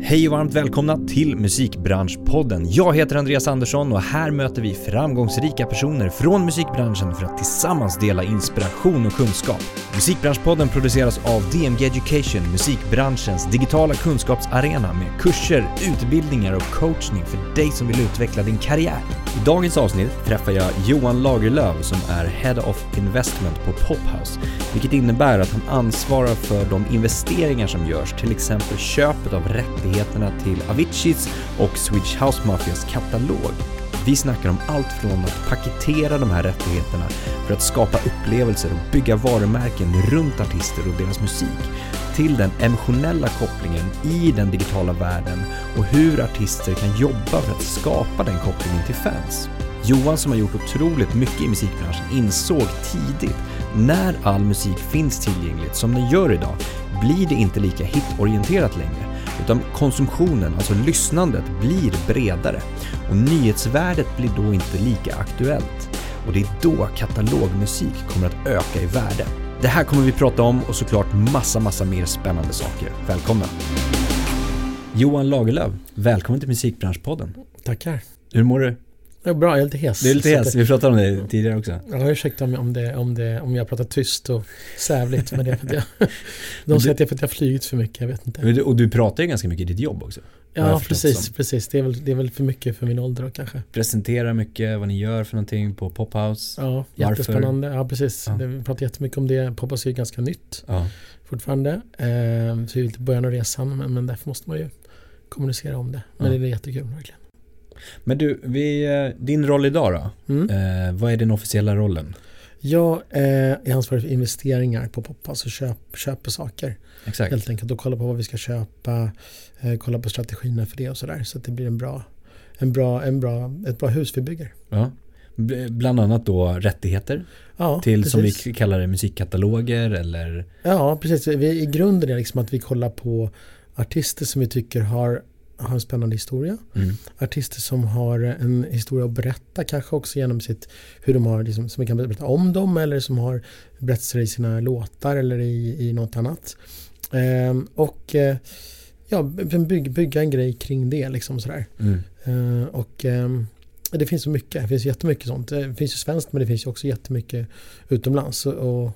Hej och varmt välkomna till Musikbranschpodden. Jag heter Andreas Andersson och här möter vi framgångsrika personer från musikbranschen för att tillsammans dela inspiration och kunskap. Musikbranschpodden produceras av DMG Education, musikbranschens digitala kunskapsarena med kurser, utbildningar och coachning för dig som vill utveckla din karriär. I dagens avsnitt träffar jag Johan Lagerlöf som är Head of Investment på Pophouse, vilket innebär att han ansvarar för de investeringar som görs, till exempel köpet av rättigheter rättigheterna till Aviciis och Swedish House Mafias katalog. Vi snackar om allt från att paketera de här rättigheterna för att skapa upplevelser och bygga varumärken runt artister och deras musik, till den emotionella kopplingen i den digitala världen och hur artister kan jobba för att skapa den kopplingen till fans. Johan som har gjort otroligt mycket i musikbranschen insåg tidigt när all musik finns tillgängligt som den gör idag blir det inte lika hitorienterat längre utan konsumtionen, alltså lyssnandet, blir bredare och nyhetsvärdet blir då inte lika aktuellt. Och det är då katalogmusik kommer att öka i värde. Det här kommer vi prata om och såklart massa, massa mer spännande saker. Välkomna! Johan Lagerlöf, välkommen till Musikbranschpodden. Tackar. Hur mår du? Är bra, jag är lite hes. Du är lite hes, vi pratade om det tidigare också. Ja, ursäkta om, om, det, om, det, om jag pratar tyst och sävligt. men det är för att jag, de säger att det är för att jag har flugit för mycket, jag vet inte. Och du pratar ju ganska mycket i ditt jobb också. Ja, precis, precis. Det är, väl, det är väl för mycket för min ålder då kanske. Presenterar mycket, vad ni gör för någonting på Pophouse. Ja, jättespännande. Ja, precis. Ja. Vi pratar jättemycket om det. Pophouse är ju ganska nytt ja. fortfarande. Eh, så vi är lite början av resan, men, men därför måste man ju kommunicera om det. Men ja. det är jättekul verkligen. Men du, vi, eh, din roll idag då? Mm. Eh, vad är den officiella rollen? Jag eh, är ansvarig för investeringar på Poppa, alltså köp, köper saker. Exakt. Helt enkelt och kolla på vad vi ska köpa, eh, kolla på strategierna för det och sådär. Så att det blir en bra, en bra, en bra, ett bra hus vi bygger. Ja. Bland annat då rättigheter ja, till precis. som vi kallar det musikkataloger eller? Ja, precis. Vi, I grunden är det liksom att vi kollar på artister som vi tycker har har en spännande historia. Mm. Artister som har en historia att berätta kanske också genom sitt, hur de har, liksom, som vi kan berätta om dem eller som har berättelser i sina låtar eller i, i något annat. Ehm, och eh, ja, bygga, bygga en grej kring det liksom sådär. Mm. Ehm, och ehm, det finns så mycket, det finns jättemycket sånt. Det finns ju svenskt men det finns ju också jättemycket utomlands. Och,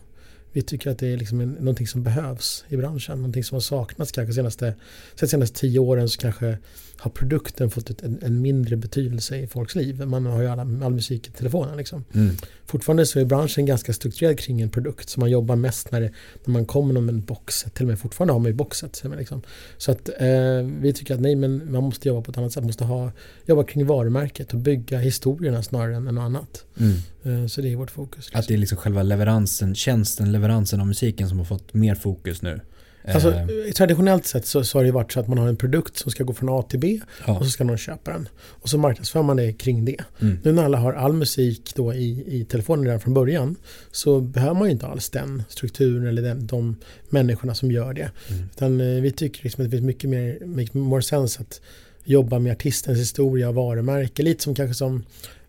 vi tycker att det är liksom en, någonting som behövs i branschen. Någonting som har saknats kanske senaste, senaste tio åren så kanske har produkten fått en, en, mindre betydelse i folks liv. Man har ju alla, all musik i telefonen. Liksom. Mm. Fortfarande så är branschen ganska strukturerad kring en produkt. Så man jobbar mest när, det, när man kommer med en box. Till och med fortfarande har man ju boxet. Liksom. Så att eh, vi tycker att nej, men man måste jobba på ett annat sätt. Man måste ha, jobba kring varumärket och bygga historierna snarare än något annat. Mm. Eh, så det är vårt fokus. Liksom. Att det är liksom själva leveransen, tjänsten, leveransen av musiken som har fått mer fokus nu. Alltså, eh. traditionellt sett så, så har det varit så att man har en produkt som ska gå från A till B ja. och så ska någon köpa den. Och så marknadsför man det kring det. Mm. Nu när alla har all musik då i, i telefonen redan från början så behöver man ju inte alls den strukturen eller den, de människorna som gör det. Mm. Utan eh, vi tycker liksom att det finns mycket mer make more sense att jobba med artistens historia och varumärke. Lite som kanske som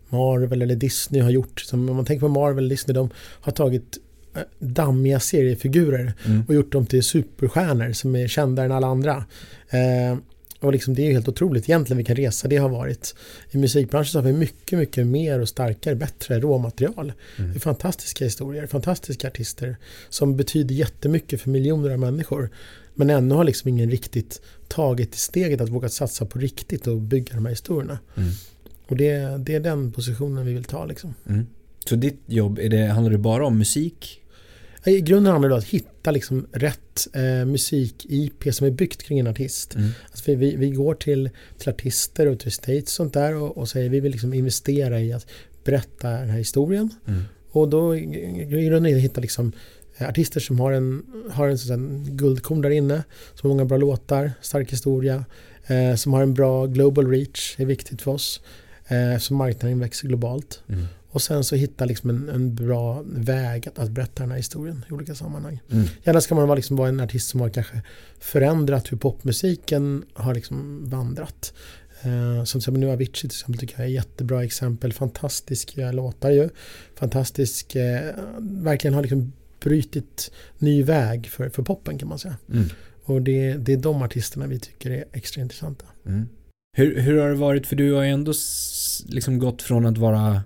Marvel eller Disney har gjort. Som, om man tänker på Marvel och Disney, de har tagit dammiga seriefigurer mm. och gjort dem till superstjärnor som är kändare än alla andra. Eh, och liksom det är ju helt otroligt egentligen vilken resa det har varit. I musikbranschen så har vi mycket, mycket mer och starkare, bättre råmaterial. Mm. Det är fantastiska historier, fantastiska artister som betyder jättemycket för miljoner av människor. Men ännu har liksom ingen riktigt tagit steget att våga satsa på riktigt och bygga de här historierna. Mm. Och det, det är den positionen vi vill ta liksom. Mm. Så ditt jobb, är det, handlar det bara om musik? I grunden handlar det om att hitta liksom rätt eh, musik-IP som är byggt kring en artist. Mm. Alltså vi, vi, vi, går till, till artister och till states och sånt där och, och säger vi vill liksom investera i att berätta den här historien. Mm. Och då i grunden hitta liksom eh, artister som har en, har en sån guldkorn där inne. Som har många bra låtar, stark historia. Eh, som har en bra global reach, är viktigt för oss. Eh, så marknaden växer globalt. Mm. Och sen så hitta liksom en, en bra väg att, att, berätta den här historien i olika sammanhang. Mm. Gärna ska man vara, liksom vara en artist som har kanske förändrat hur popmusiken har liksom vandrat. Eh, som till exempel nu Avicii till exempel tycker jag är ett jättebra exempel. Fantastiska låtar ju. Fantastisk, eh, verkligen har liksom brutit ny väg för, för poppen kan man säga. Mm. Och det, det är de artisterna vi tycker är extra intressanta. Mm. Hur, hur har det varit, för du har ju ändå liksom gått från att vara,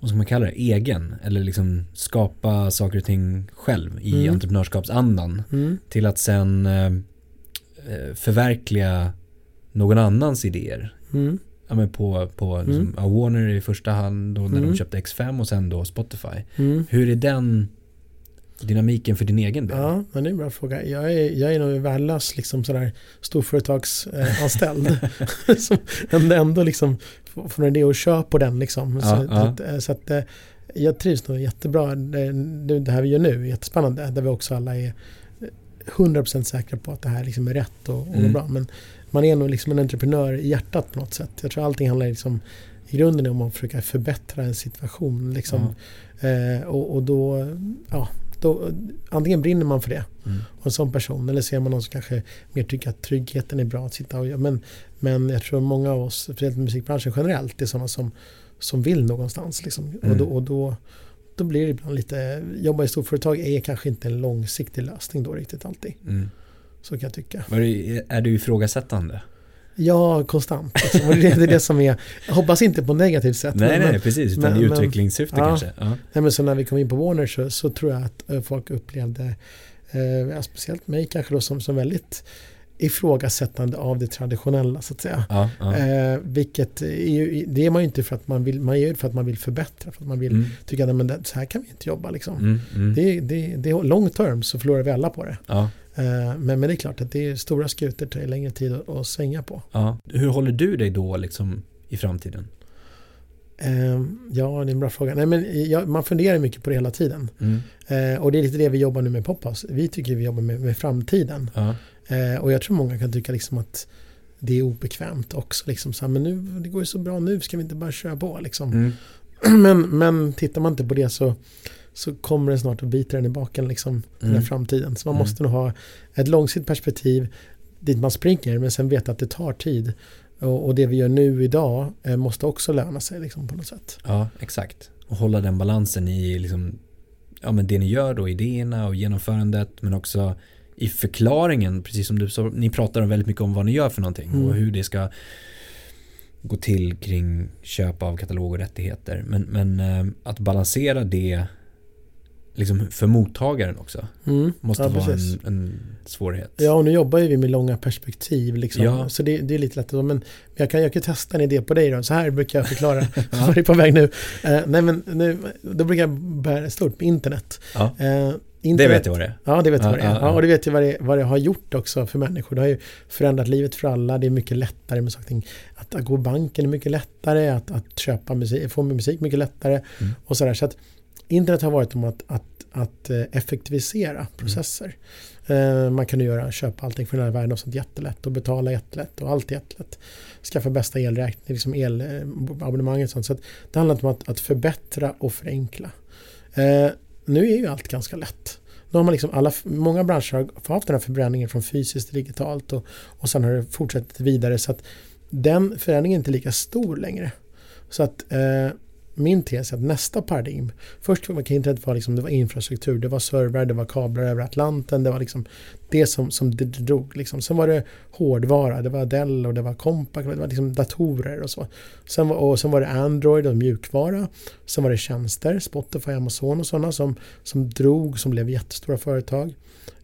vad ska man kalla det, egen, eller liksom skapa saker och ting själv i mm. entreprenörskapsandan, mm. till att sen eh, eh, förverkliga någon annans idéer. Mm. Ja, men på, på mm. liksom, Warner i första hand då när de mm. köpte X5 och sen då Spotify. Mm. Hur är den dynamiken för din egen del? Ja, men det är en bra fråga. Jag är, jag är nog värdelös liksom sådär storföretagsanställd. Eh, som ändå liksom får en idé och kör på den liksom. Ja, så, ja. Att, eh, så att eh, jag trivs nog jättebra. Det, det här vi gör nu är jättespännande. Där vi också alla är 100% säkra på att det här liksom är rätt och, och mm. bra. Men man är nog liksom en entreprenör i hjärtat på något sätt. Jag tror allting handlar liksom i grunden om att försöka förbättra en situation. Liksom. Mm. Eh, och, och, då, ja, då, antingen brinner man för det mm. och en sån person eller ser man någon som kanske mer tycker att tryggheten är bra att sitta och göra. Men, men jag tror många av oss, speciellt musikbranschen generellt, är sådana som, som vill någonstans. Liksom. Mm. Och, då, och då, då blir det ibland lite, jobba i storföretag är kanske inte en långsiktig lösning då riktigt alltid. Mm. Så kan jag tycka. Är du ifrågasättande? Ja, konstant. Liksom. Det är det som är, jag hoppas inte på negativt sätt. nej, men, nej, precis. Utan men, i utvecklingssyfte ja, kanske. Ja. Nej, men så när vi kom in på Warner så, så tror jag att eh, folk upplevde, eh, speciellt mig kanske då, som, som väldigt ifrågasättande av det traditionella så att säga. Ja, ja. Eh, vilket är, det är man ju inte för att man vill, man gör för att man vill förbättra, för att man vill mm. tycka att så här kan vi inte jobba liksom. Mm, mm. Det, det, det är long term så förlorar vi alla på det. Ja. Eh, men, men det är klart att det är stora skutor tar längre tid att, att svänga på. Ja. Hur håller du dig då liksom i framtiden? Ehm, ja, det är en bra fråga. Nej, men ja, man funderar mycket på det hela tiden. Mm. Eh, och det är lite det vi jobbar nu med Pophouse. Vi tycker vi jobbar med, med framtiden. Ja. Eh, och jag tror många kan tycka liksom att det är obekvämt också. Liksom, så här, men nu, det går ju så bra nu, ska vi inte bara köra på? Liksom. Mm. Men, men tittar man inte på det så, så kommer det snart att bita den i baken, liksom, mm. den mm. framtiden. Så man mm. måste nog ha ett långsiktigt perspektiv dit man springer, men sen veta att det tar tid. Och, och det vi gör nu idag eh, måste också löna sig liksom, på något sätt. Ja, exakt. Och hålla den balansen i liksom, ja, men det ni gör då, idéerna och genomförandet, men också i förklaringen, precis som du sa, ni pratar väldigt mycket om vad ni gör för någonting mm. och hur det ska gå till kring köp av katalog och rättigheter. Men, men eh, att balansera det liksom för mottagaren också. Mm, måste ja, vara en, en, svårighet. Ja, och nu jobbar ju vi med långa perspektiv. Liksom. Ja. Så det, det, är lite lätt. Men jag kan, jag kan testa en idé på dig då. Så här brukar jag förklara det är på väg nu. Uh, nej, men nu, då brukar jag börja stort med internet. Ja. Uh, Internet, det vet jag vad det är. Ja, det vet jag vad det är. Ja, och det vet jag vad det, vad det har gjort också för människor. Det har ju förändrat livet för alla. Det är mycket lättare med saker. Att, att gå banken är mycket lättare. Att, att köpa musik, få musik mycket lättare. Mm. Och sådär. Så att internet har varit om att, att, att eh, effektivisera processer. Mm. Man kan göra, köpa allting från hela världen och sånt jättelätt och betala jättelätt och allt jättelätt. Skaffa bästa elräkning, liksom elabonnemang och sånt. Så det handlar om att, att förbättra och förenkla. Eh, nu är ju allt ganska lätt. Nu har man liksom alla, många branscher har haft den här förbränningen från fysiskt till digitalt och, och sen har det fortsatt vidare så att den förändringen är inte lika stor längre. Så att eh, min tes är att nästa paradigm, först var internet var liksom, det var infrastruktur, det var servrar, det var kablar över Atlanten, det var liksom det som, som det drog. Liksom. Sen var det hårdvara, det var Dell och det var Compaq, det var liksom datorer och så. Sen var, och sen var det Android och mjukvara. Sen var det tjänster, Spotify, Amazon och sådana som, som drog, som blev jättestora företag.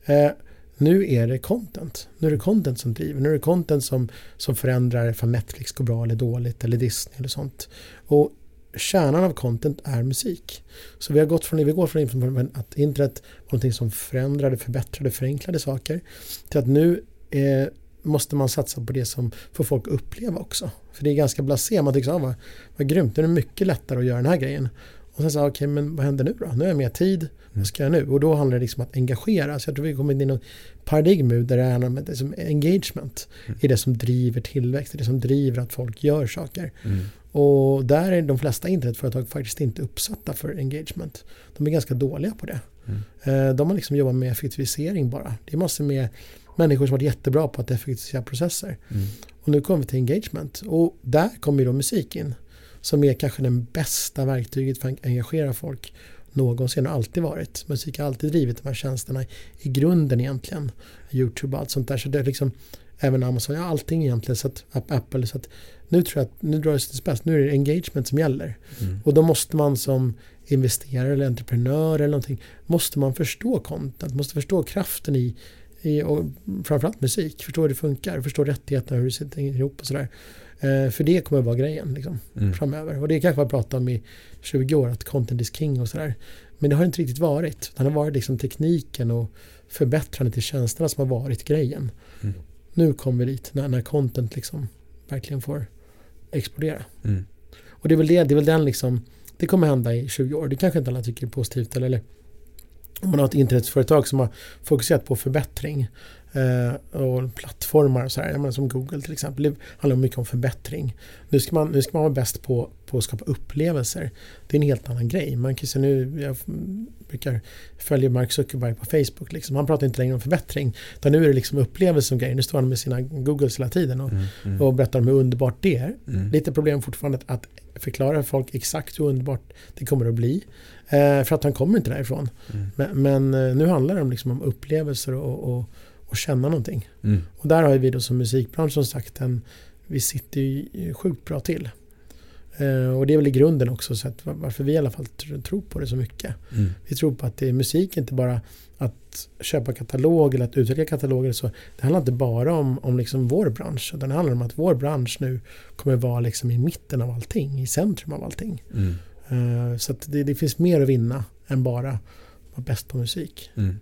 Eh, nu är det content. Nu är det content som driver. Nu är det content som, som förändrar ifall Netflix går bra eller dåligt eller Disney eller sånt. Och kärnan av content är musik. Så vi har gått från, vi går från att internet var någonting som förändrade, förbättrade, förenklade saker till att nu eh, måste man satsa på det som får folk uppleva också. För det är ganska blasé, man tycker så, ah, vad, vad grymt, nu är det mycket lättare att göra den här grejen. Och sen så, okej, okay, men vad händer nu då? Nu har jag mer tid, vad ska jag nu? Och då handlar det liksom om att engagera. Så jag tror vi kommer in i något paradigm nu där det handlar om liksom engagement. Mm. är det som driver tillväxt, det är det som driver att folk gör saker. Mm. Och där är de flesta internetföretag faktiskt inte uppsatta för engagement. De är ganska dåliga på det. Mm. Eh, de har liksom jobbat med effektivisering bara. Det är massor med människor som varit jättebra på att effektivisera processer. Mm. Och nu kommer vi till engagement. Och där kommer ju då musik in. Som är kanske den bästa verktyget för att engagera folk någonsin och alltid varit. Musik har alltid drivit de här tjänsterna i grunden egentligen. YouTube och allt sånt där. Så det är liksom även Amazon, ja allting egentligen. Så att, Apple, så att nu tror jag att nu drar det sig till spets. Nu är det engagement som gäller. Mm. Och då måste man som investerare eller entreprenör eller någonting, måste man förstå content, måste förstå kraften i, i och framförallt musik, förstå hur det funkar, förstå rättigheterna, hur det sitter ihop och sådär. Eh, för det kommer att vara grejen liksom, mm. framöver. Och det kanske man pratar om i 20 år, att content is king och sådär. Men det har inte riktigt varit. Det har varit liksom tekniken och förbättrandet till tjänsterna som har varit grejen. Mm. Nu kommer vi dit, när, när content liksom verkligen får explodera. Mm. Och det är väl det, det är väl den liksom, det kommer hända i 20 år. Det kanske inte alla tycker är positivt eller, eller om man har ett internetföretag som har fokuserat på förbättring eh, och plattformar och så här, menar, som Google till exempel. Det handlar mycket om förbättring. Nu ska man, nu ska man vara bäst på, på att skapa upplevelser. Det är en helt annan grej. Man kan se nu, jag brukar följa Mark Zuckerberg på Facebook. Liksom. Han pratar inte längre om förbättring. Utan nu är det liksom upplevelse som grej. Nu står han med sina Googles hela tiden och, mm, mm. och berättar om hur underbart det är. Mm. Lite problem fortfarande att förklara för folk exakt hur underbart det kommer att bli. Eh, för att han kommer inte därifrån. Mm. Men, men, eh, nu handlar det om, liksom om upplevelser och, och, och känna någonting. Mm. Och där har vi då som musikbransch som sagt en, vi sitter ju sjukt bra till. Eh, och det är väl i grunden också så att varför vi i alla fall tror på det så mycket. Mm. Vi tror på att det är musik, inte bara att köpa katalog eller att utveckla kataloger. Så det handlar inte bara om, om liksom vår bransch. Utan det handlar om att vår bransch nu kommer vara liksom i mitten av allting, i centrum av allting. Mm. Uh, så det, det, finns mer att vinna än bara vara bäst på musik. Mm.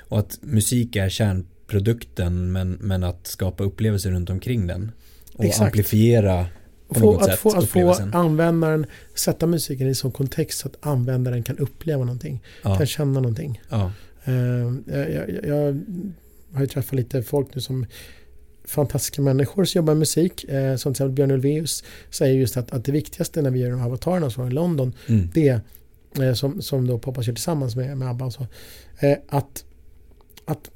Och att musik är kärnprodukten men, men att skapa upplevelser runt omkring den. Och Exakt. amplifiera på få, något att, få, att få användaren sätta musiken i sån kontext så att användaren kan uppleva någonting. Ja. Kan känna någonting. Ja. Uh, jag, jag, jag, har ju träffat lite folk nu som fantastiska människor som jobbar med musik. Eh, som till exempel Björn Ulvaeus säger just att, att det viktigaste när vi gör de här avatarerna som var i London, mm. det eh, som, som då Poppa kör tillsammans med, med ABBA och så, eh, att, att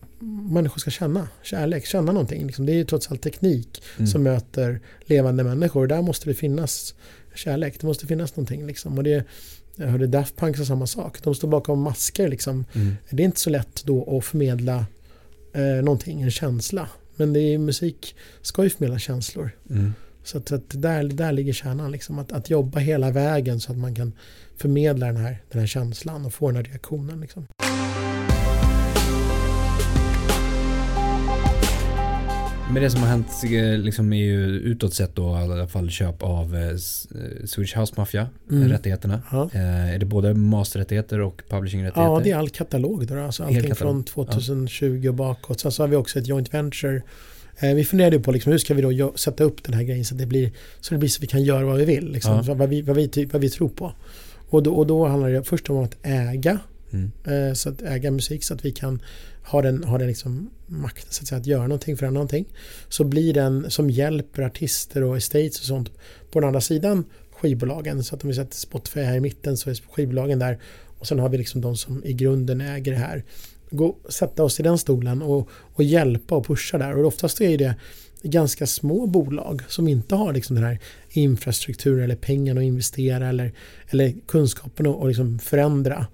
människor ska känna kärlek, känna någonting. Liksom, det är ju trots allt teknik mm. som möter levande människor. Där måste det finnas kärlek, det måste finnas någonting. Liksom. Och det, jag hörde Daft Punk sa samma sak. De står bakom masker. Liksom. Mm. Det är inte så lätt då att förmedla eh, någonting, en känsla. Men det är, musik ska ju förmedla känslor. Mm. Så att, att, där, där ligger kärnan. Liksom. Att, att jobba hela vägen så att man kan förmedla den här, den här känslan och få den här reaktionen. Liksom. Men det som har hänt eh, liksom är ju utåt sett då i alla fall köp av eh, eh, Swedish House Mafia, mm. rättigheterna. Ja. är det både masterrättigheter och publishingrättigheter? Ja, det är all katalog då. Alltså allting katalog. från 2020 ja. och bakåt. Sen så har vi också ett joint venture. vi funderade på liksom, hur ska vi då sätta upp den här grejen så, att det blir, så det blir så vi kan göra vad vi vill. Liksom, ja. vad, vi, vad, vi, vad vi tror på. Och då, och då handlar det först om att äga. Mm. så att äga musik så att vi kan har den, har den liksom makten så att, säga, att göra någonting, förändra någonting. Så blir den som hjälper artister och estates och sånt på den andra sidan skivbolagen. Så att om vi sätter Spotify här i mitten så är skivbolagen där. Och sen har vi liksom de som i grunden äger det här. Gå, sätta oss i den stolen och, och hjälpa och pusha där. Och oftast är det ganska små bolag som inte har liksom den här infrastrukturen eller pengarna att investera eller, eller kunskapen att liksom förändra.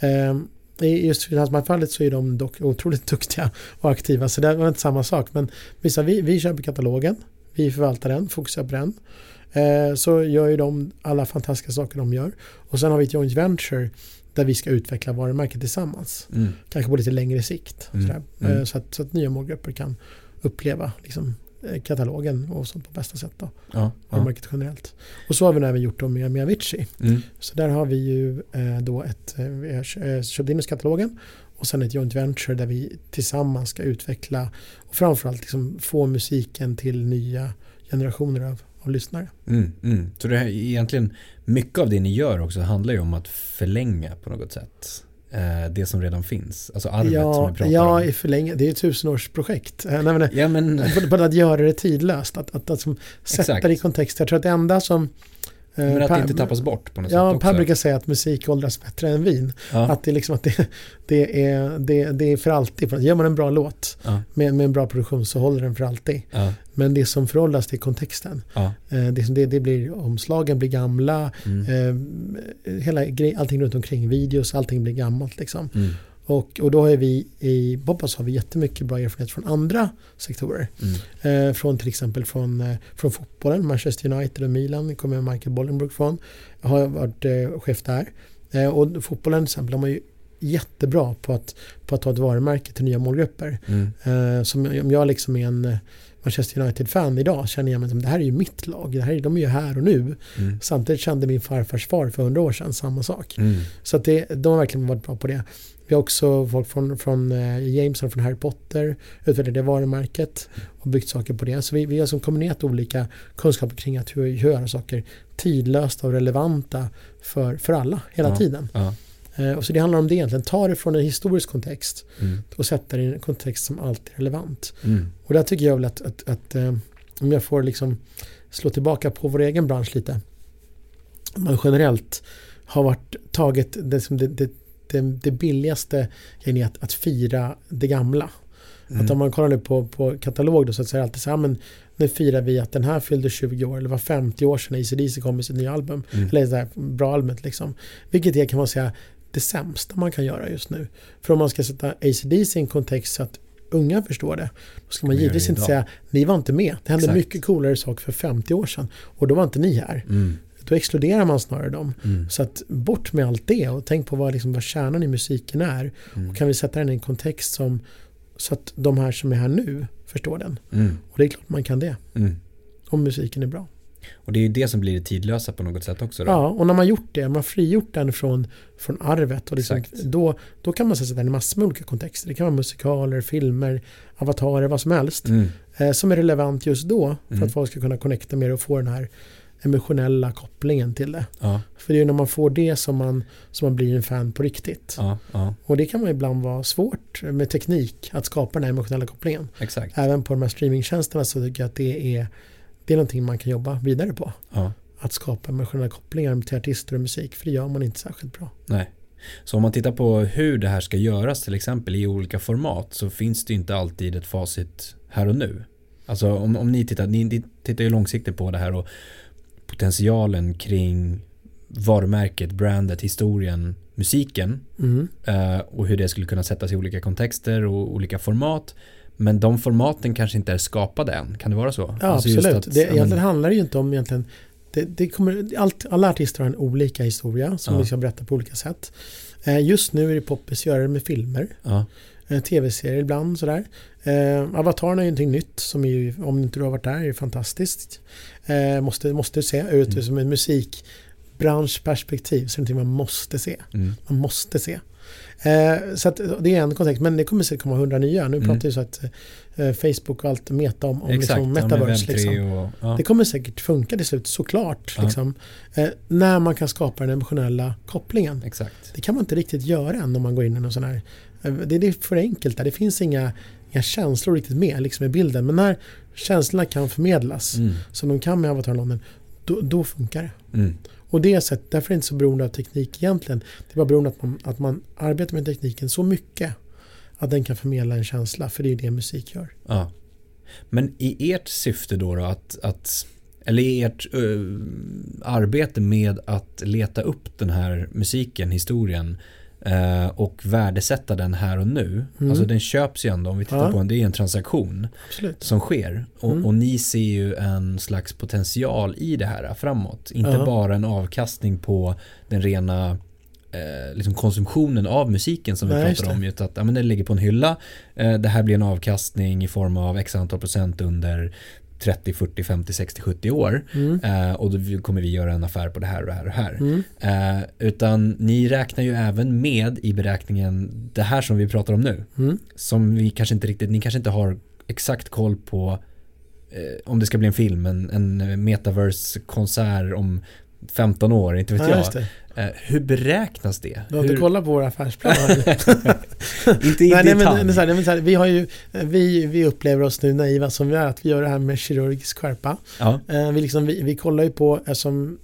Mm. Um, i just finansmarknadsfallet så är de dock otroligt duktiga och aktiva så det var inte samma sak. Men vissa, vi, vi köper katalogen, vi förvaltar den, fokuserar på den. Eh, så gör ju de alla fantastiska saker de gör. Och sen har vi ett joint venture där vi ska utveckla varumärket tillsammans. Mm. Kanske på lite längre sikt. Mm. Mm. Eh, så, att, så, att, nya målgrupper kan uppleva liksom, katalogen och sånt på bästa sätt. Då. Ja, Varumärket ja. generellt. Och så har vi även gjort då med, med Avicii. Mm. Så där har vi ju eh, då ett, eh, vi har eh, köpt in oss katalogen och sen ett joint venture där vi tillsammans ska utveckla och framförallt liksom få musiken till nya generationer av, av lyssnare. Mm, mm. Så det här, egentligen mycket av det ni gör också handlar ju om att förlänga på något sätt Eh, det som redan finns. Alltså arvet ja, som vi pratar ja, om. Ja, för länge. Det är ett tusenårsprojekt. Eh, nej, men, ja, men... På, att göra det tidlöst. Att, att, att, att sätta det i kontext. Jag tror att det enda som Eh, Men att det inte tappas bort på något ja, sätt också. Per brukar säga att musik åldras bättre än vin. Ja. Att det, liksom, att det, det, är, det, det är för alltid. Gör man en bra låt ja. med, med en bra produktion så håller den för alltid. Ja. Men det som föråldras det är kontexten. Eh, det, det, det blir, omslagen blir gamla, mm. eh, hela grej, allting runt omkring, videos, allting blir gammalt liksom. Mm. Och, och då har vi i Bobas har vi jättemycket bra erfarenhet från andra sektorer. Mm. Eh, från till exempel från, eh, från fotbollen, Manchester United och Milan kommer Michael Bollenbrook från. Har varit eh, chef där. Eh, och fotbollen till exempel, de är ju jättebra på att, på att ta ett varumärke till nya målgrupper. Mm. Eh, som om jag liksom är en Manchester United-fan idag känner jag mig som det här är ju mitt lag. Det här, de är ju här och nu. Mm. Samtidigt kände min farfars far för hundra år sedan samma sak. Mm. Så att det, de har verkligen varit bra på det. Vi har också folk från, från uh, Jameson från Harry Potter, utvecklat det varumärket och byggt saker på det. Så vi, vi har som kombinerat olika kunskaper kring att hur, göra saker tidlöst och relevanta för, för alla hela ja, tiden. Ja. Uh, och så det handlar om det egentligen, ta det från en historisk kontext mm. och sätta det i en kontext som alltid är relevant. Mm. Och där tycker jag väl att, att, att uh, om jag får liksom slå tillbaka på vår egen bransch lite, man generellt har varit taget det, det, det det, det billigaste är att, att fira det gamla. Mm. Att om man kollar nu på, på katalog då så säger alltid så här, men nu firar vi att den här fyllde 20 år eller var 50 år sedan ACDC kom med sitt nya album. Mm. Eller så här, bra albumet liksom. Vilket är kan man säga det sämsta man kan göra just nu. För om man ska sätta ACDC i en kontext så att unga förstår det. Då ska man givetvis inte säga ni var inte med. Det hände Exakt. mycket coolare saker för 50 år sedan och då var inte ni här. Mm då exkluderar man snarare dem. Mm. Så att bort med allt det och tänk på vad, liksom, vad kärnan i musiken är. Mm. Och kan vi sätta den i en kontext som så att de här som är här nu förstår den. Mm. Och det är klart man kan det. Mm. Om musiken är bra. Och det är ju det som blir det tidlösa på något sätt också. Då. Ja, och när man gjort det, man har frigjort den från, från arvet. Och liksom, då, då kan man sätta den i massor med olika kontexter. Det kan vara musikaler, filmer, avatarer, vad som helst. Mm. Eh, som är relevant just då för mm. att folk ska kunna connecta med det och få den här emotionella kopplingen till det. Ja. För det är när man får det som man, som man blir en fan på riktigt. Ja, ja. Och det kan man ibland vara svårt med teknik att skapa den här emotionella kopplingen. Exakt. Även på de här streamingtjänsterna så tycker jag att det är, det är någonting man kan jobba vidare på. Att skapa emotionella kopplingar till artister och musik, för det gör man inte särskilt bra. Nej. Så om man tittar på hur det här ska göras till exempel i olika format så finns det inte alltid ett facit här och nu. Alltså om, om ni tittar, ni tittar ju långsiktigt på det här och potentialen kring varumärket, brandet, historien, musiken mm. uh, och hur det skulle kunna sättas i olika kontexter och olika format. Men de formaten kanske inte är skapade än, kan det vara så? Ja, alltså absolut. Att, det, egentligen men... handlar det ju inte om egentligen det, det kommer, allt, alla artister har en olika historia som ja. vi ska berätta på olika sätt. Uh, just nu är det poppis att göra det med filmer. Ja. Uh, Tv-serier ibland sådär. Uh, Avatar är någonting nytt som ju, om inte du har varit där, är fantastiskt. Eh, måste, måste se ut mm. som ett musikbranschperspektiv. Så det är någonting man måste se. Mm. Man måste se. Eh, så det är en kontext, men det kommer säkert komma hundra nya. Nu mm. pratar vi så att eh, Facebook och allt meta om, om Exakt, liksom metaverse. Liksom. Och, ja. Det kommer säkert funka till slut, såklart. Ja. Liksom, eh, när man kan skapa den emotionella kopplingen. Exakt. Det kan man inte riktigt göra än om man går in i någon sån här eh, det, är för enkelt där. Det finns inga, inga känslor riktigt med liksom, i bilden. Men när känslorna kan förmedlas mm. som de kan med Avatar London, då, då funkar det. Mm. Och det är sätt, därför är det inte så beroende av teknik egentligen. Det är bara beroende att man, att man arbetar med tekniken så mycket att den kan förmedla en känsla, för det är det musik gör. Ja. Men i ert syfte då, då att, att eller i ert uh, arbete med att leta upp den här musiken, historien, Eh, och värdesätta den här och nu. Mm. Alltså den köps ju ändå, om vi tittar ja. på en, det är en transaktion Absolut. som sker. Och, mm. och, ni ser ju en slags potential i det här framåt. Inte ja. bara en avkastning på den rena eh, liksom konsumtionen av musiken som vi Nej, pratar om. Utan att ja, men den ligger på en hylla. Eh, det här blir en avkastning i form av x antal procent under 30, 40, 50, 60, 70 år. Mm. Eh, och då kommer vi göra en affär på det här och det här och det här. Mm. Eh, utan ni räknar ju även med i beräkningen det här som vi pratar om nu. Mm. Som vi kanske inte riktigt, ni kanske inte har exakt koll på eh, om det ska bli en film, en, en metaverse-konsert om 15 år, inte vet ja, jag. Eh, hur beräknas det? Du har inte kollat på våra affärsplaner? inte i nej, detalj. Nej, men, så här, men så här, vi, har ju, vi, vi upplever oss nu naiva som vi är, att vi gör det här med kirurgisk skärpa. Ja. Eh, vi, liksom, vi, vi kollar ju på, eftersom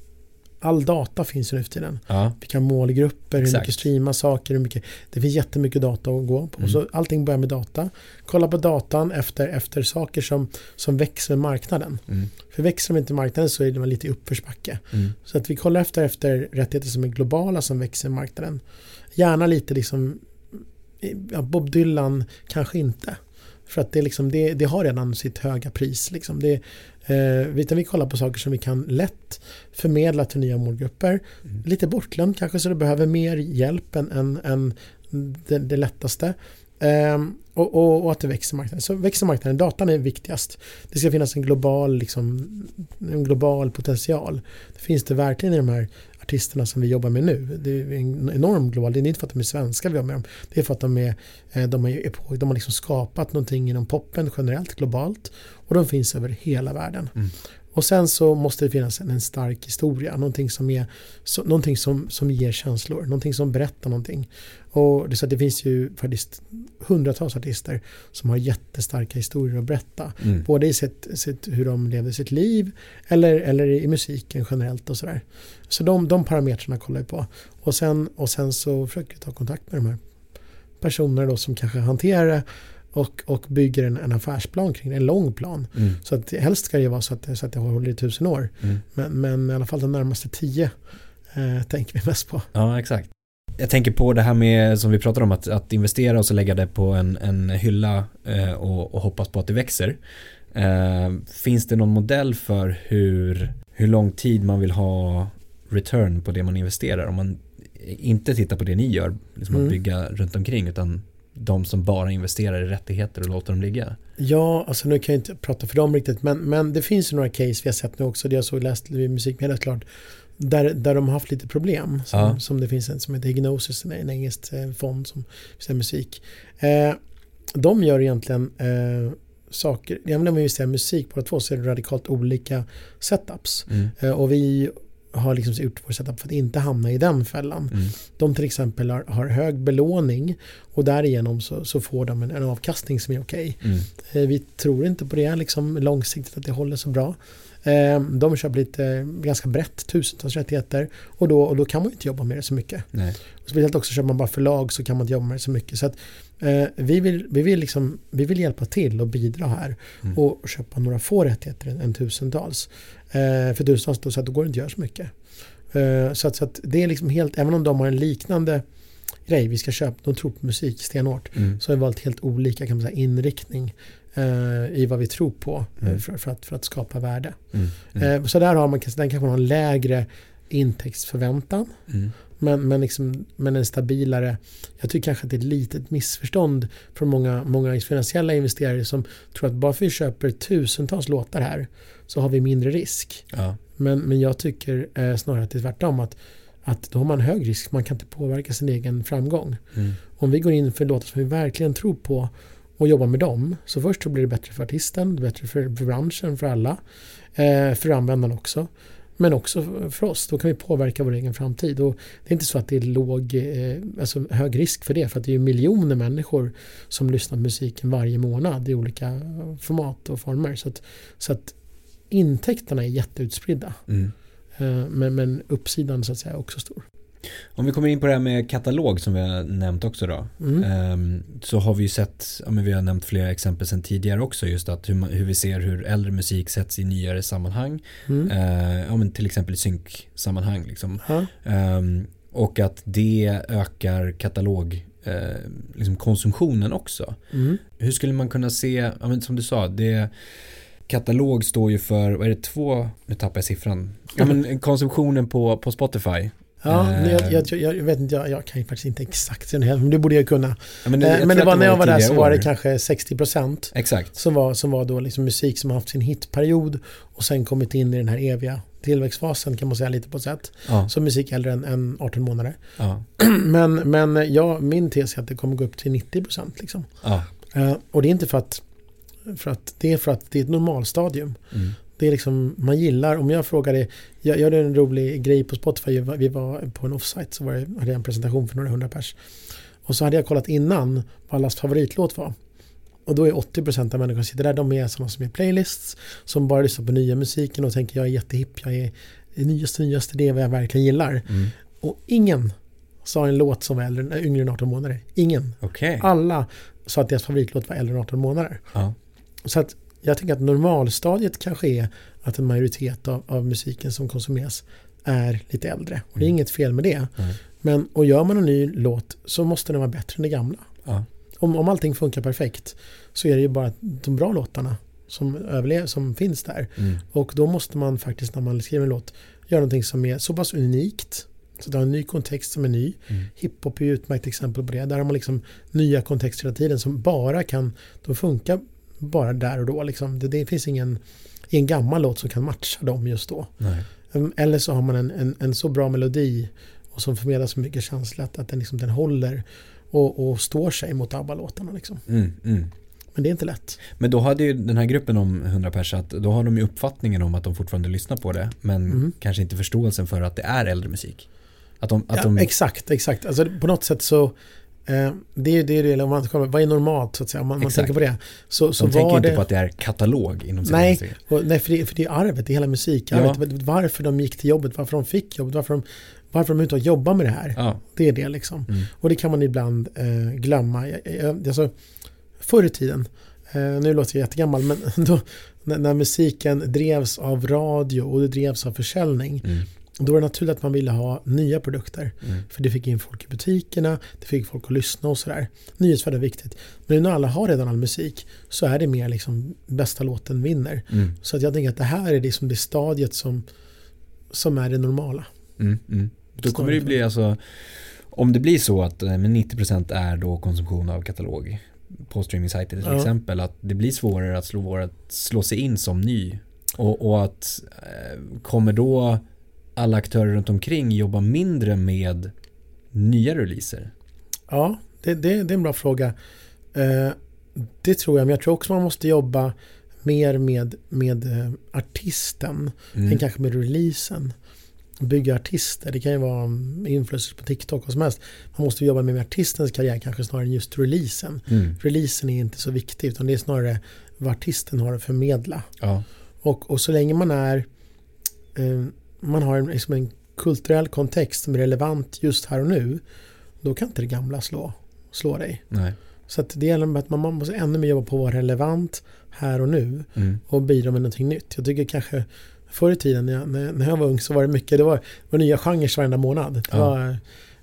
all data finns ju nu för tiden. Ja. Vilka målgrupper, hur Exakt. mycket streama saker, hur mycket, det finns jättemycket data att gå på. Mm. Så allting börjar med data. Kolla på datan efter, efter saker som, som växer med marknaden. Mm. För växer de inte marknaden så är det lite i uppförsbacke. Mm. Så att vi kollar efter, efter rättigheter som är globala som växer i marknaden. Gärna lite liksom, ja, Bob Dylan kanske inte. För att det, liksom, det, det har redan sitt höga pris. Liksom. Det, eh, utan vi kollar på saker som vi kan lätt förmedla till nya målgrupper. Mm. Lite bortglömt kanske så det behöver mer hjälp än, än, än det, det lättaste. Ehm, och, och, och att det växer marknaden. Så växer marknaden, datan är viktigast. Det ska finnas en global, liksom, en global potential. Det finns det verkligen i de här artisterna som vi jobbar med nu. Det är en enorm global, det är inte för att de är svenska vi har med dem. Det är för att de, är, eh, de, är, de har liksom skapat någonting inom poppen generellt, globalt. Och de finns över hela världen. Mm. Och sen så måste det finnas en, en stark historia, någonting, som, är, så, någonting som, som ger känslor, någonting som berättar någonting. Och det, så att det finns ju faktiskt hundratals artister som har jättestarka historier att berätta. Mm. Både i sitt, sitt, hur de levde sitt liv eller, eller i musiken generellt och sådär. Så de, de parametrarna kollar vi på. Och sen, och sen så försöker vi ta kontakt med de här personerna då som kanske hanterar det och, och bygger en, en affärsplan kring det, en lång plan. Mm. Så att helst ska det ju vara så att, så att det håller i tusen år. Mm. Men, men i alla fall de närmaste tio eh, tänker vi mest på. Ja, exakt. Jag tänker på det här med, som vi pratade om, att, att investera och så lägga det på en, en hylla eh, och, och hoppas på att det växer. Eh, finns det någon modell för hur, hur lång tid man vill ha return på det man investerar? Om man inte tittar på det ni gör, liksom Mm. att bygga runt omkring, utan de som bara investerar i rättigheter och låter dem ligga. Ja, alltså nu kan jag inte prata för dem riktigt, men, men det finns ju några case vi har sett nu också, det jag såg läst i musikmedia klart, där, där de har haft lite problem. Som, Ja. som det finns en som heter Hignosis, en, en engelsk eh, fond som visar musik. Eh, de gör egentligen eh, saker, även om vi i musik båda två så är det radikalt olika setups. Mm. Eh, och vi har liksom gjort vår setup för att inte hamna i den fällan. Mm. De till exempel har, har hög belåning och därigenom så, så får de en, en avkastning som är okej. Mm. Eh, Vi tror inte på det liksom, långsiktigt att det håller så bra. Eh, De köper lite ganska brett, tusentals rättigheter och då, och då kan man inte jobba med det så mycket. Nej. Speciellt också köper man bara förlag så kan man inte jobba med det så mycket. Så att, eh, vi, vill, vi, vill liksom, vi vill hjälpa till och bidra här Mm. och köpa några få rättigheter än, än tusentals. Eh, för tusentals då, så att då går det inte att göra så mycket. Eh, så att, så att det är liksom helt, även om de har en liknande grej, vi ska köpa, de tror på musik stenhårt, Mm. så har vi valt helt olika kan man säga, inriktning eh, i vad vi tror på eh, Mm. för, för, att, för att skapa värde. Mm. Mm. Eh, så där har man, den kanske har en lägre intäktsförväntan Mm. men, men, liksom, men en stabilare, jag tycker kanske att det är ett litet missförstånd från många, många finansiella investerare som tror att bara för att vi köper tusentals låtar här så har vi mindre risk. Ja. Men, men jag tycker eh, snarare att det är tvärtom att, att då har man hög risk, man kan inte påverka sin egen framgång. Mm. Om vi går in för låtar som vi verkligen tror på och jobbar med dem så först så blir det bättre för artisten, bättre för, för branschen, för alla, eh, för användaren också. Men också för- för oss, då kan vi påverka vår egen framtid. Och det är inte så att det är låg, eh, alltså hög risk för det, för att det är ju miljoner människor som lyssnar på musiken varje månad i olika format och former. Så att, så att intäkterna är jätteutspridda. Mm. Eh, men, men uppsidan så att säga är också stor. Om vi kommer in på det här med katalog som vi har nämnt också då. Mm. Ehm, så har vi ju sett, ja, men vi har nämnt flera exempel sedan tidigare också just att hur, man, hur vi ser hur äldre musik sätts i nyare sammanhang. Mm. Ehm, ja, men till exempel i synksammanhang liksom. Ehm, och att det ökar katalog liksom konsumtionen också. Mm. Hur skulle man kunna se, ja, men som du sa, det katalog står ju för, vad är det, två, nu tappar jag siffran, ja, men konsumtionen på, på Spotify. Ja, Eh. jag, jag, jag, jag vet inte, jag, jag kan ju faktiskt inte exakt den här, men det borde jag kunna. Ja, men, Eh, jag men det var när jag var där så var det kanske 60% Exakt. som var, som var då liksom musik som har haft sin hitperiod och sen kommit in i den här eviga tillväxtfasen kan man säga lite på ett sätt. Ja, Så musik äldre än, än 18 månader. ja, Men, men ja, min tes är att det kommer gå upp till 90% liksom. ja. Eh, och det är inte för att, för att det är för att det är ett normalstadium. Mm. Det är liksom, man gillar, om jag frågar det, jag jag gjorde en rolig grej på Spotify, vi var på en offsite så var det, hade jag en presentation för några hundra pers. Och så hade jag kollat innan vad allas favoritlåt var. Och då är 80% av människorna som sitter där, de är sådana som är playlists, som bara lyssnar på nya musiken och tänker jag är jättehipp, jag är det nyaste, nyaste, det är vad jag verkligen gillar. Mm. Och ingen sa en låt som var äldre, yngre än 18 månader. Ingen. Okej. Alla sa att deras favoritlåt var äldre än 18 månader. Ja. Så att jag tänker att normalstadiet kanske är att en majoritet av, av musiken som konsumeras är lite äldre. Och det är Mm. inget fel med det. Nej. Men och gör man en ny låt så måste den vara bättre än det gamla. Ja. Om, om allting funkar perfekt så är det ju bara de bra låtarna som, överlever, som finns där. Mm. Och då måste man faktiskt när man skriver en låt göra någonting som är så pass unikt. Så det har en ny kontext som är ny. Mm. Hiphop är ju ett utmärkt exempel på det. Där har man liksom nya kontexter hela tiden som bara kan, de funkar bara där och då. Liksom. Det, det finns ingen, ingen gammal låt som kan matcha dem just då. Nej. Um, Eller så har man en, en, en så bra melodi och som förmedlar så mycket känsla att, att den, liksom, den håller och, och står sig mot ABBA-låtarna. Liksom. Mm. Mm. Men det är inte lätt. Men då hade ju den här gruppen om 100 pers att då har de ju uppfattningen om att de fortfarande lyssnar på det men Mm. kanske inte förståelsen för att det är äldre musik. Att de, att Ja, de Exakt, exakt. Alltså, på något sätt så det är det, är det om man, vad är normalt så att säga, om man, Exakt. tänker på det. Så, så de tänker inte det, på att det är katalog inom Nej. och, nej för, det, för det är arvet, i hela musikarvet. Varför de gick till jobbet, varför de fick jobbet, varför de, varför de är ute och jobbar med det här. Ja. Det är det liksom. Mm. Och det kan man ibland eh, glömma. Alltså, förr i tiden, eh, nu låter jag jättegammal, men då, när, när musiken drevs av radio och det drevs av försäljning, Mm. Då var det naturligt att man ville ha nya produkter. Mm. För det fick in folk i butikerna, det fick folk att lyssna och sådär. Nyhetsvärde är viktigt. Men nu när alla har redan all musik så är det mer liksom bästa låten vinner. Mm. Så att jag tänker att det här är liksom det stadiet som, som är det normala. Mm. Mm. Då kommer det bli alltså om det blir så att eh, men 90% är då konsumtion av katalog på streamingsajter till Ja. exempel att det blir svårare att slå, att slå sig in som ny och, och att eh, kommer då alla aktörer runt omkring jobba mindre med nya releaser? Ja, det, det, det är en bra fråga. Eh, det tror jag, men jag tror också man måste jobba mer med, med eh, artisten Mm. än kanske med releasen. Bygga artister, det kan ju vara um, influencers på TikTok och som helst. Man måste jobba mer med artistens karriär kanske snarare än just releasen. Mm. Releasen är inte så viktig utan det är snarare vad artisten har att förmedla. Ja. Och, och så länge man är eh, man har en, liksom en kulturell kontext som är relevant just här och nu då kan inte det gamla slå, slå dig. Nej. Så det gäller att man, måste ännu mer jobba på att vara relevant här och nu Mm. och bidra med någonting nytt. Jag tycker kanske förr i tiden när jag, när jag var ung så var det mycket, det var, det var nya genrer varenda månad. Det, Ja. var,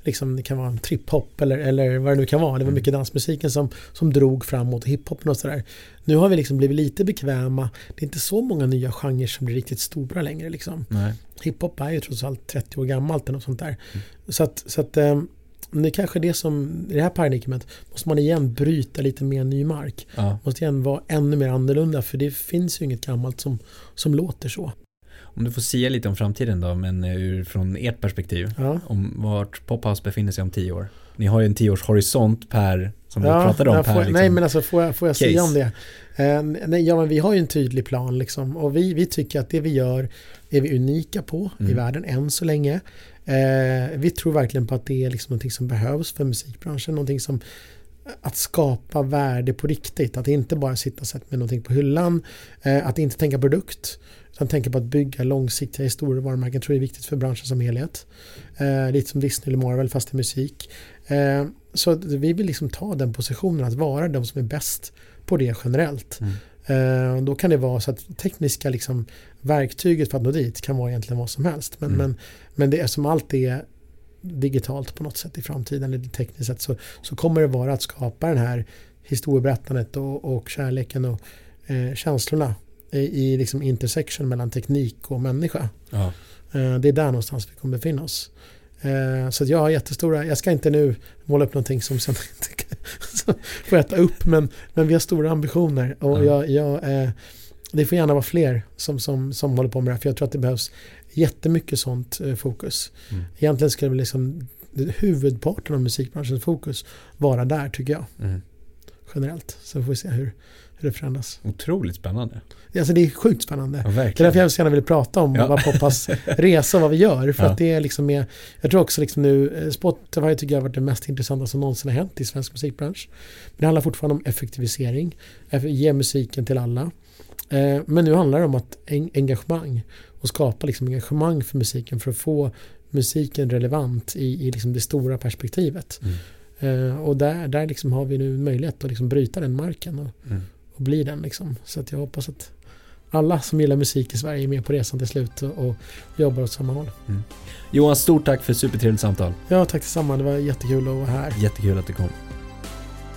liksom, det kan vara en trip-hop eller, eller vad det nu kan vara. Det var Mm. mycket dansmusiken som, som drog framåt, hiphopen och sådär. Nu har vi liksom blivit lite bekväma. Det är inte så många nya genrer som blir riktigt stora längre. Liksom. Nej. Hiphop är ju trots allt 30 år gammalt eller något sånt där. Mm. Så att, så att eh, det är kanske det som, i det här paradigmet måste man igen bryta lite mer ny mark. Ja. Måste igen vara ännu mer annorlunda för det finns ju inget gammalt som, som låter så. Om du får säga lite om framtiden då, men eh, ur från ert perspektiv. Ja. Om vart Pophouse befinner sig om tio år. Ni har ju en tioårshorisont per, som vi Ja, pratade om, jag per får, liksom. Nej men alltså får jag, får jag case. säga om det? Eh, nej, ja men vi har ju en tydlig plan liksom och vi, vi tycker att det vi gör är vi unika på i Mm. världen än så länge. Eh, vi tror verkligen på att det är liksom någonting som behövs för musikbranschen, någonting som att skapa värde på riktigt, att inte bara sitta och sätta med någonting på hyllan, eh, att inte tänka produkt, utan tänka på att bygga långsiktiga historier och varumärken tror jag är viktigt för branschen som helhet. Eh, lite som Disney eller Marvel fast i musik. Eh, så vi vill liksom ta den positionen att vara de som är bäst på det generellt. Mm. Då kan det vara så att tekniska liksom, verktyget för att nå dit kan vara egentligen vad som helst. Men, Mm. men, men det är som allt är digitalt på något sätt i framtiden eller tekniskt sett så, så kommer det vara att skapa den här historieberättandet och, och kärleken och eh, känslorna i, i liksom intersection mellan teknik och människa. Ja. Eh, det är där någonstans vi kommer befinna oss. Eh, så jag har jättestora, jag ska inte nu måla upp någonting som sen inte får äta upp men, men vi har stora ambitioner och Ja. jag, jag, eh, det får gärna vara fler som, som, som håller på med det här för jag tror att det behövs jättemycket sånt eh, fokus. Mm. Egentligen skulle liksom huvudparten av musikbranschens fokus vara där tycker jag Mm. generellt. Så får vi se hur, hur det förändras. Otroligt spännande. Alltså det är sjukt spännande. Ja, Det är därför jag så gärna vill prata om Ja. vad Poppas resa och vad vi gör. För Ja. att det är liksom mer, jag tror också liksom nu, eh, Spotify tycker jag har varit det mest intressanta som någonsin har hänt i svensk musikbransch. Men det handlar fortfarande om effektivisering, eff- ge musiken till alla. Eh, men nu handlar det om att engagemang och skapa liksom engagemang för musiken för att få musiken relevant i, i liksom det stora perspektivet. Mm. Eh, och där, där liksom har vi nu möjlighet att liksom bryta den marken och, mm. och bli den. Liksom. Så att jag hoppas att alla som gillar musik i Sverige är med på resan till slut och, och jobbar åt samma håll. Mm. Johan, stort tack för ett supertrevligt samtal. Ja, tack detsamma. Det var jättekul att vara här. Jättekul att du kom.